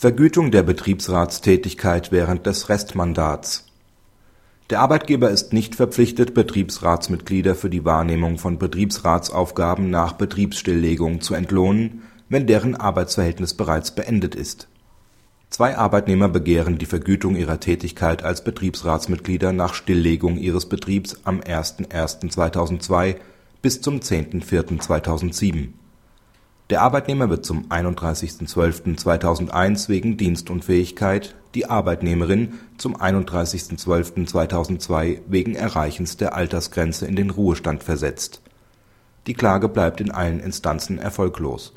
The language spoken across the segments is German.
Vergütung der Betriebsratstätigkeit während des Restmandats Der Arbeitgeber ist nicht verpflichtet, Betriebsratsmitglieder für die Wahrnehmung von Betriebsratsaufgaben nach Betriebsstilllegung zu entlohnen, wenn deren Arbeitsverhältnis bereits beendet ist. Zwei Arbeitnehmer begehren die Vergütung ihrer Tätigkeit als Betriebsratsmitglieder nach Stilllegung ihres Betriebs am 01.01.2002 bis zum 10.04.2007 der Arbeitnehmer wird zum 31.12.2001 wegen Dienstunfähigkeit, die Arbeitnehmerin zum 31.12.2002 wegen Erreichens der Altersgrenze in den Ruhestand versetzt. Die Klage bleibt in allen Instanzen erfolglos.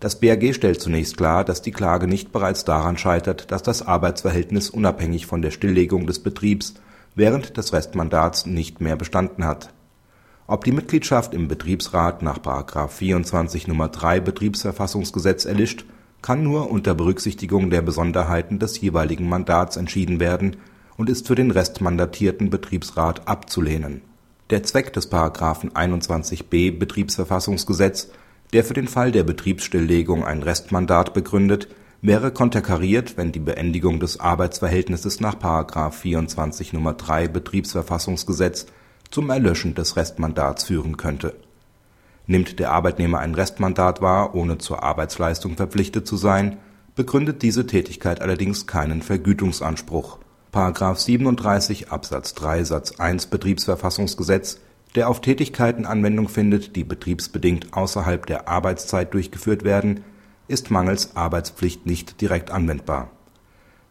Das BAG stellt zunächst klar, dass die Klage nicht bereits daran scheitert, dass das Arbeitsverhältnis unabhängig von der Stilllegung des Betriebs während des Restmandats nicht mehr bestanden hat ob die Mitgliedschaft im Betriebsrat nach § 24 Nr. 3 Betriebsverfassungsgesetz erlischt, kann nur unter Berücksichtigung der Besonderheiten des jeweiligen Mandats entschieden werden und ist für den restmandatierten Betriebsrat abzulehnen. Der Zweck des § 21b Betriebsverfassungsgesetz, der für den Fall der Betriebsstilllegung ein Restmandat begründet, wäre konterkariert, wenn die Beendigung des Arbeitsverhältnisses nach § 24 Nr. 3 Betriebsverfassungsgesetz zum Erlöschen des Restmandats führen könnte. Nimmt der Arbeitnehmer ein Restmandat wahr, ohne zur Arbeitsleistung verpflichtet zu sein, begründet diese Tätigkeit allerdings keinen Vergütungsanspruch. § 37 Absatz 3 Satz 1 Betriebsverfassungsgesetz, der auf Tätigkeiten Anwendung findet, die betriebsbedingt außerhalb der Arbeitszeit durchgeführt werden, ist mangels Arbeitspflicht nicht direkt anwendbar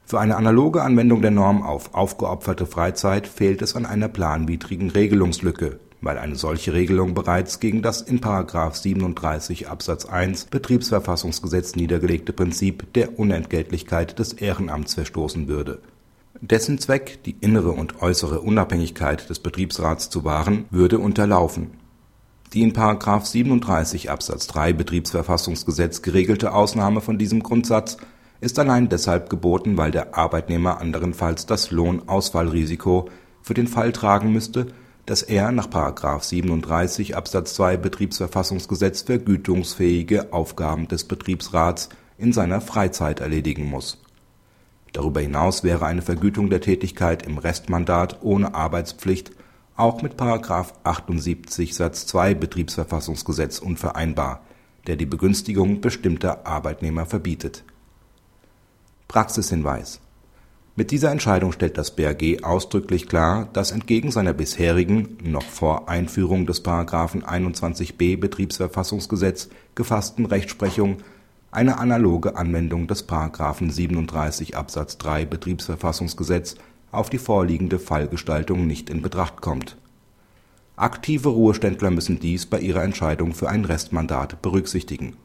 für eine analoge Anwendung der Norm auf aufgeopferte Freizeit fehlt es an einer planwidrigen Regelungslücke, weil eine solche Regelung bereits gegen das in § 37 Absatz 1 Betriebsverfassungsgesetz niedergelegte Prinzip der Unentgeltlichkeit des Ehrenamts verstoßen würde. Dessen Zweck, die innere und äußere Unabhängigkeit des Betriebsrats zu wahren, würde unterlaufen. Die in § 37 Absatz 3 Betriebsverfassungsgesetz geregelte Ausnahme von diesem Grundsatz ist allein deshalb geboten, weil der Arbeitnehmer anderenfalls das Lohnausfallrisiko für den Fall tragen müsste, dass er nach § 37 Absatz 2 Betriebsverfassungsgesetz vergütungsfähige Aufgaben des Betriebsrats in seiner Freizeit erledigen muss. Darüber hinaus wäre eine Vergütung der Tätigkeit im Restmandat ohne Arbeitspflicht auch mit § 78 Satz 2 Betriebsverfassungsgesetz unvereinbar, der die Begünstigung bestimmter Arbeitnehmer verbietet Praxishinweis Mit dieser Entscheidung stellt das BAG ausdrücklich klar, dass entgegen seiner bisherigen, noch vor Einführung des § 21b Betriebsverfassungsgesetz gefassten Rechtsprechung eine analoge Anwendung des § 37 Absatz 3 Betriebsverfassungsgesetz auf die vorliegende Fallgestaltung nicht in Betracht kommt. Aktive Ruheständler müssen dies bei ihrer Entscheidung für ein Restmandat berücksichtigen